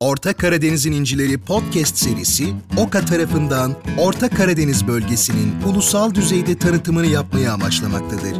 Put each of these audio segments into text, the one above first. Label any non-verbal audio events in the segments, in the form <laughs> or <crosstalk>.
Orta Karadeniz'in İncileri podcast serisi OKA tarafından Orta Karadeniz bölgesinin ulusal düzeyde tanıtımını yapmayı amaçlamaktadır.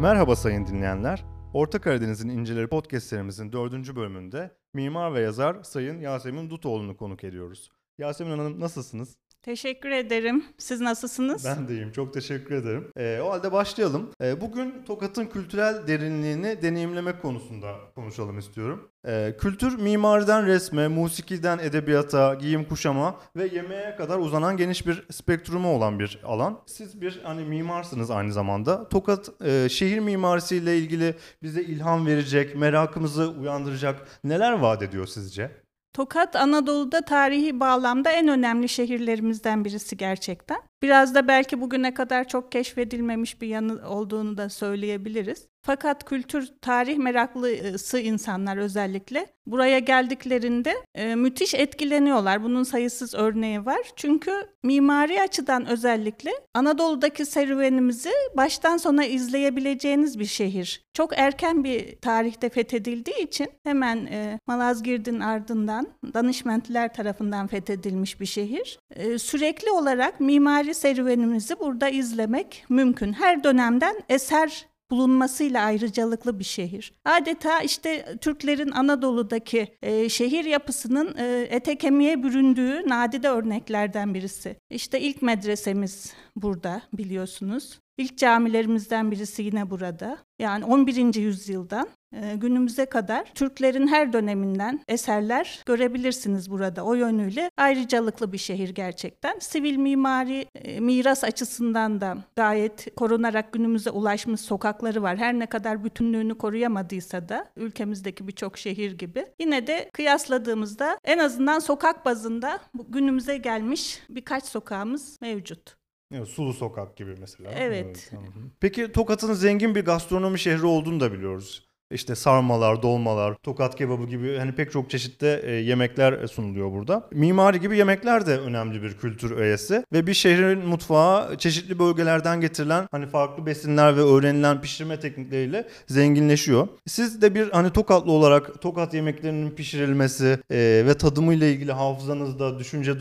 Merhaba sayın dinleyenler. Orta Karadeniz'in İncileri podcast serimizin dördüncü bölümünde mimar ve yazar Sayın Yasemin Dutoğlu'nu konuk ediyoruz. Yasemin Hanım nasılsınız? Teşekkür ederim. Siz nasılsınız? Ben de iyiyim. Çok teşekkür ederim. Ee, o halde başlayalım. Ee, bugün Tokat'ın kültürel derinliğini deneyimlemek konusunda konuşalım istiyorum. Ee, kültür mimariden resme, musikiden edebiyata, giyim kuşama ve yemeğe kadar uzanan geniş bir spektrumu olan bir alan. Siz bir hani mimarsınız aynı zamanda. Tokat e, şehir mimarisiyle ilgili bize ilham verecek, merakımızı uyandıracak neler vaat ediyor sizce? Tokat Anadolu'da tarihi bağlamda en önemli şehirlerimizden birisi gerçekten. Biraz da belki bugüne kadar çok keşfedilmemiş bir yanı olduğunu da söyleyebiliriz. Fakat kültür, tarih meraklısı insanlar özellikle buraya geldiklerinde e, müthiş etkileniyorlar. Bunun sayısız örneği var. Çünkü mimari açıdan özellikle Anadolu'daki serüvenimizi baştan sona izleyebileceğiniz bir şehir. Çok erken bir tarihte fethedildiği için hemen e, Malazgirt'in ardından Danışmentliler tarafından fethedilmiş bir şehir. E, sürekli olarak mimari serüvenimizi burada izlemek mümkün. Her dönemden eser bulunmasıyla ayrıcalıklı bir şehir. Adeta işte Türklerin Anadolu'daki e, şehir yapısının e, ete kemiğe büründüğü nadide örneklerden birisi. İşte ilk medresemiz burada biliyorsunuz. İlk camilerimizden birisi yine burada. Yani 11. yüzyıldan günümüze kadar Türklerin her döneminden eserler görebilirsiniz burada. O yönüyle ayrıcalıklı bir şehir gerçekten. Sivil mimari e, miras açısından da gayet korunarak günümüze ulaşmış sokakları var. Her ne kadar bütünlüğünü koruyamadıysa da ülkemizdeki birçok şehir gibi. Yine de kıyasladığımızda en azından sokak bazında günümüze gelmiş birkaç sokağımız mevcut. Evet, Sulu Sokak gibi mesela. Evet. evet. Peki Tokat'ın zengin bir gastronomi şehri olduğunu da biliyoruz. İşte sarmalar, dolmalar, tokat kebabı gibi hani pek çok çeşitli e, yemekler sunuluyor burada. Mimari gibi yemekler de önemli bir kültür öğesi ve bir şehrin mutfağı çeşitli bölgelerden getirilen hani farklı besinler ve öğrenilen pişirme teknikleriyle zenginleşiyor. Siz de bir hani tokatlı olarak tokat yemeklerinin pişirilmesi e, ve tadımıyla ilgili hafızanızda, düşünce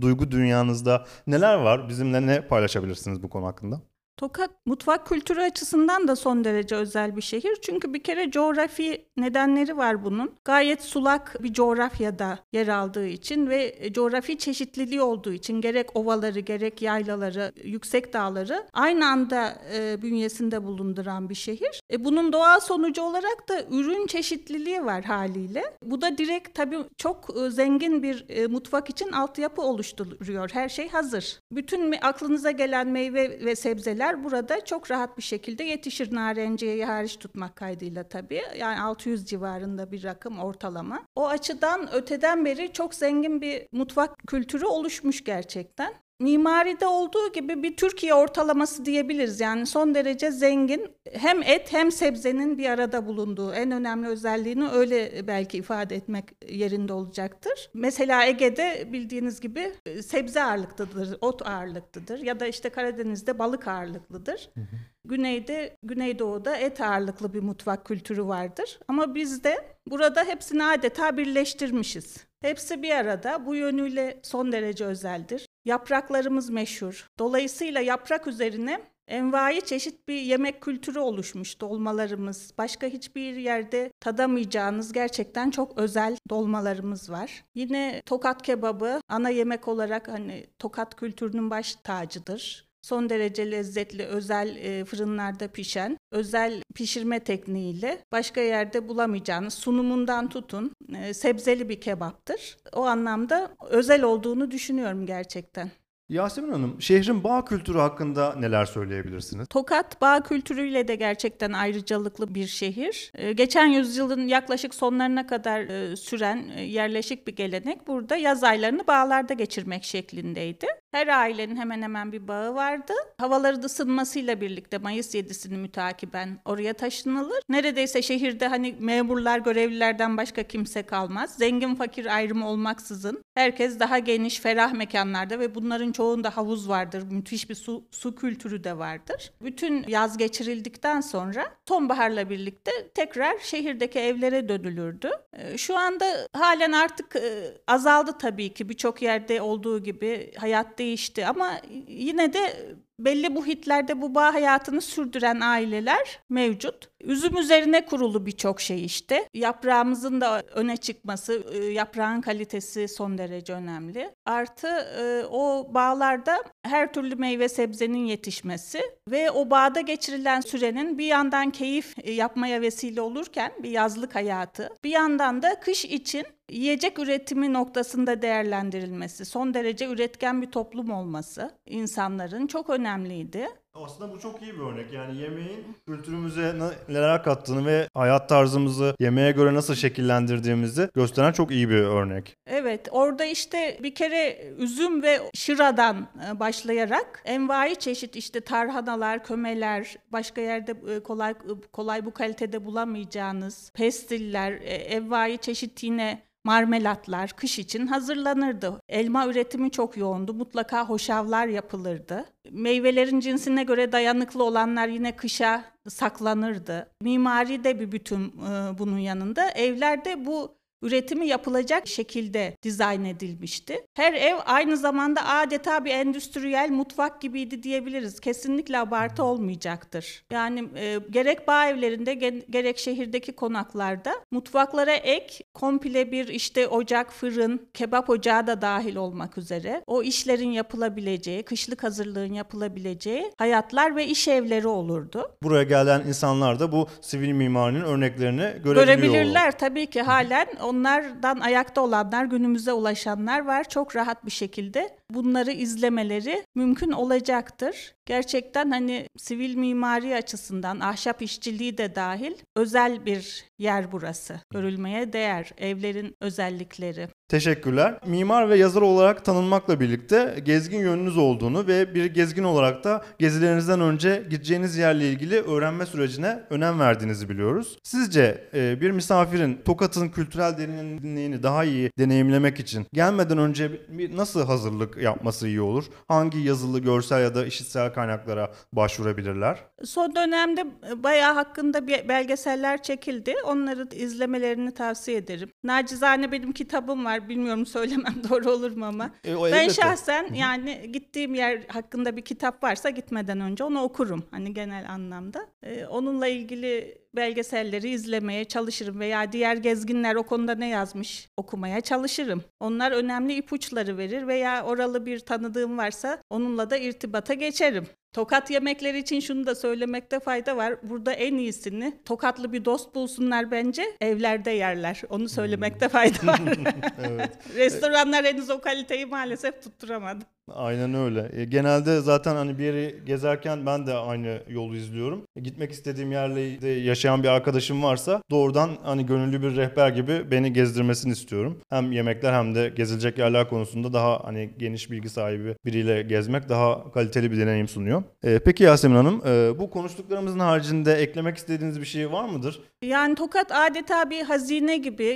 duygu dünyanızda neler var? Bizimle ne paylaşabilirsiniz bu konu hakkında? Tokat mutfak kültürü açısından da son derece özel bir şehir. Çünkü bir kere coğrafi nedenleri var bunun. Gayet sulak bir coğrafyada yer aldığı için ve coğrafi çeşitliliği olduğu için gerek ovaları gerek yaylaları, yüksek dağları aynı anda e, bünyesinde bulunduran bir şehir. E, bunun doğal sonucu olarak da ürün çeşitliliği var haliyle. Bu da direkt tabii çok e, zengin bir e, mutfak için altyapı oluşturuyor. Her şey hazır. Bütün aklınıza gelen meyve ve sebzeler bitkiler burada çok rahat bir şekilde yetişir narenciyeyi hariç tutmak kaydıyla tabii. Yani 600 civarında bir rakım ortalama. O açıdan öteden beri çok zengin bir mutfak kültürü oluşmuş gerçekten. Mimaride olduğu gibi bir Türkiye ortalaması diyebiliriz. Yani son derece zengin hem et hem sebzenin bir arada bulunduğu en önemli özelliğini öyle belki ifade etmek yerinde olacaktır. Mesela Ege'de bildiğiniz gibi e, sebze ağırlıklıdır, ot ağırlıklıdır ya da işte Karadeniz'de balık ağırlıklıdır. Hı hı. Güneyde, Güneydoğu'da et ağırlıklı bir mutfak kültürü vardır. Ama bizde burada hepsini adeta birleştirmişiz. Hepsi bir arada. Bu yönüyle son derece özeldir. Yapraklarımız meşhur. Dolayısıyla yaprak üzerine envai çeşit bir yemek kültürü oluşmuş dolmalarımız. Başka hiçbir yerde tadamayacağınız gerçekten çok özel dolmalarımız var. Yine tokat kebabı ana yemek olarak hani tokat kültürünün baş tacıdır son derece lezzetli özel e, fırınlarda pişen özel pişirme tekniğiyle başka yerde bulamayacağınız sunumundan tutun e, sebzeli bir kebaptır. O anlamda özel olduğunu düşünüyorum gerçekten. Yasemin Hanım, şehrin bağ kültürü hakkında neler söyleyebilirsiniz? Tokat bağ kültürüyle de gerçekten ayrıcalıklı bir şehir. Ee, geçen yüzyılın yaklaşık sonlarına kadar e, süren e, yerleşik bir gelenek burada yaz aylarını bağlarda geçirmek şeklindeydi. Her ailenin hemen hemen bir bağı vardı. Havaların ısınmasıyla birlikte Mayıs 7'sini mütakiben oraya taşınılır. Neredeyse şehirde hani memurlar, görevlilerden başka kimse kalmaz. Zengin fakir ayrımı olmaksızın Herkes daha geniş, ferah mekanlarda ve bunların çoğunda havuz vardır. Müthiş bir su, su kültürü de vardır. Bütün yaz geçirildikten sonra sonbaharla birlikte tekrar şehirdeki evlere dönülürdü. Ee, şu anda halen artık e, azaldı tabii ki birçok yerde olduğu gibi hayat değişti. Ama yine de belli muhitlerde bu bağ hayatını sürdüren aileler mevcut. Üzüm üzerine kurulu birçok şey işte. Yaprağımızın da öne çıkması, e, yaprağın kalitesi son derece önemli. Artı e, o bağlarda her türlü meyve sebzenin yetişmesi ve o bağda geçirilen sürenin bir yandan keyif e, yapmaya vesile olurken bir yazlık hayatı, bir yandan da kış için yiyecek üretimi noktasında değerlendirilmesi, son derece üretken bir toplum olması insanların çok önemliydi. Aslında bu çok iyi bir örnek. Yani yemeğin kültürümüze neler kattığını ve hayat tarzımızı yemeğe göre nasıl şekillendirdiğimizi gösteren çok iyi bir örnek. Evet, orada işte bir kere üzüm ve şıradan e, başlayarak envai çeşit işte tarhanalar, kömeler, başka yerde e, kolay kolay bu kalitede bulamayacağınız pestiller, e, envai çeşit yine marmelatlar kış için hazırlanırdı. Elma üretimi çok yoğundu. Mutlaka hoşavlar yapılırdı. Meyvelerin cinsine göre dayanıklı olanlar yine kışa saklanırdı. Mimari de bir bütün e, bunun yanında. Evlerde bu üretimi yapılacak şekilde dizayn edilmişti. Her ev aynı zamanda adeta bir endüstriyel mutfak gibiydi diyebiliriz. Kesinlikle abartı olmayacaktır. Yani e, gerek bağ evlerinde gerek şehirdeki konaklarda mutfaklara ek komple bir işte ocak, fırın, kebap ocağı da dahil olmak üzere o işlerin yapılabileceği, kışlık hazırlığın yapılabileceği hayatlar ve iş evleri olurdu. Buraya gelen insanlar da bu sivil mimarinin örneklerini görebiliyor. Görebilirler tabii ki halen onlardan ayakta olanlar, günümüze ulaşanlar var. Çok rahat bir şekilde bunları izlemeleri mümkün olacaktır. Gerçekten hani sivil mimari açısından ahşap işçiliği de dahil özel bir yer burası. Görülmeye değer evlerin özellikleri. Teşekkürler. Mimar ve yazar olarak tanınmakla birlikte gezgin yönünüz olduğunu ve bir gezgin olarak da gezilerinizden önce gideceğiniz yerle ilgili öğrenme sürecine önem verdiğinizi biliyoruz. Sizce e, bir misafirin Tokat'ın kültürel derinliğini daha iyi deneyimlemek için gelmeden önce nasıl hazırlık yapması iyi olur? Hangi yazılı, görsel ya da işitsel kaynaklara başvurabilirler? Son dönemde bayağı hakkında belgeseller çekildi. Onları izlemelerini tavsiye ederim. Nacizane benim kitabım var. Bilmiyorum söylemem <laughs> doğru olur mu ama. E, ben elbette. şahsen yani gittiğim yer hakkında bir kitap varsa gitmeden önce onu okurum. Hani genel anlamda. Ee, onunla ilgili belgeselleri izlemeye çalışırım veya diğer gezginler o konuda ne yazmış okumaya çalışırım. Onlar önemli ipuçları verir veya oralı bir tanıdığım varsa onunla da irtibata geçerim. Tokat yemekleri için şunu da söylemekte fayda var. Burada en iyisini tokatlı bir dost bulsunlar bence evlerde yerler. Onu söylemekte hmm. fayda var. <laughs> evet. Restoranlar henüz o kaliteyi maalesef tutturamadı. Aynen öyle. E, genelde zaten hani bir yeri gezerken ben de aynı yolu izliyorum. E, gitmek istediğim yerle yaşayan bir arkadaşım varsa doğrudan hani gönüllü bir rehber gibi beni gezdirmesini istiyorum. Hem yemekler hem de gezilecek yerler konusunda daha hani geniş bilgi sahibi biriyle gezmek daha kaliteli bir deneyim sunuyor. E, peki Yasemin Hanım e, bu konuştuklarımızın haricinde eklemek istediğiniz bir şey var mıdır? Yani Tokat adeta bir hazine gibi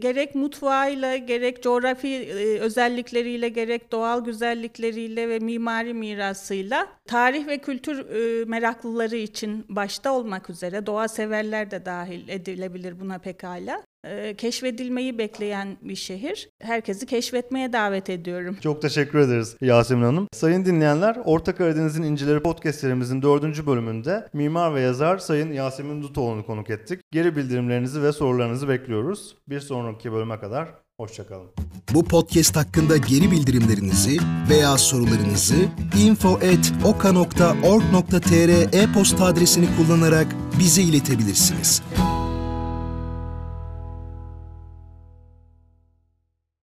gerek mutfağıyla gerek coğrafi özellikleriyle gerek doğal güzellik özellikleriyle ve mimari mirasıyla tarih ve kültür e, meraklıları için başta olmak üzere doğa severler de dahil edilebilir buna pekala e, keşfedilmeyi bekleyen bir şehir. Herkesi keşfetmeye davet ediyorum. Çok teşekkür ederiz Yasemin Hanım. Sayın dinleyenler, Orta Karadeniz'in İncileri podcast serimizin dördüncü bölümünde mimar ve yazar Sayın Yasemin Dutoğlu'nu konuk ettik. Geri bildirimlerinizi ve sorularınızı bekliyoruz. Bir sonraki bölüme kadar hoşçakalın. Bu podcast hakkında geri bildirimlerinizi veya sorularınızı info.oka.org.tr e-posta adresini kullanarak bize iletebilirsiniz.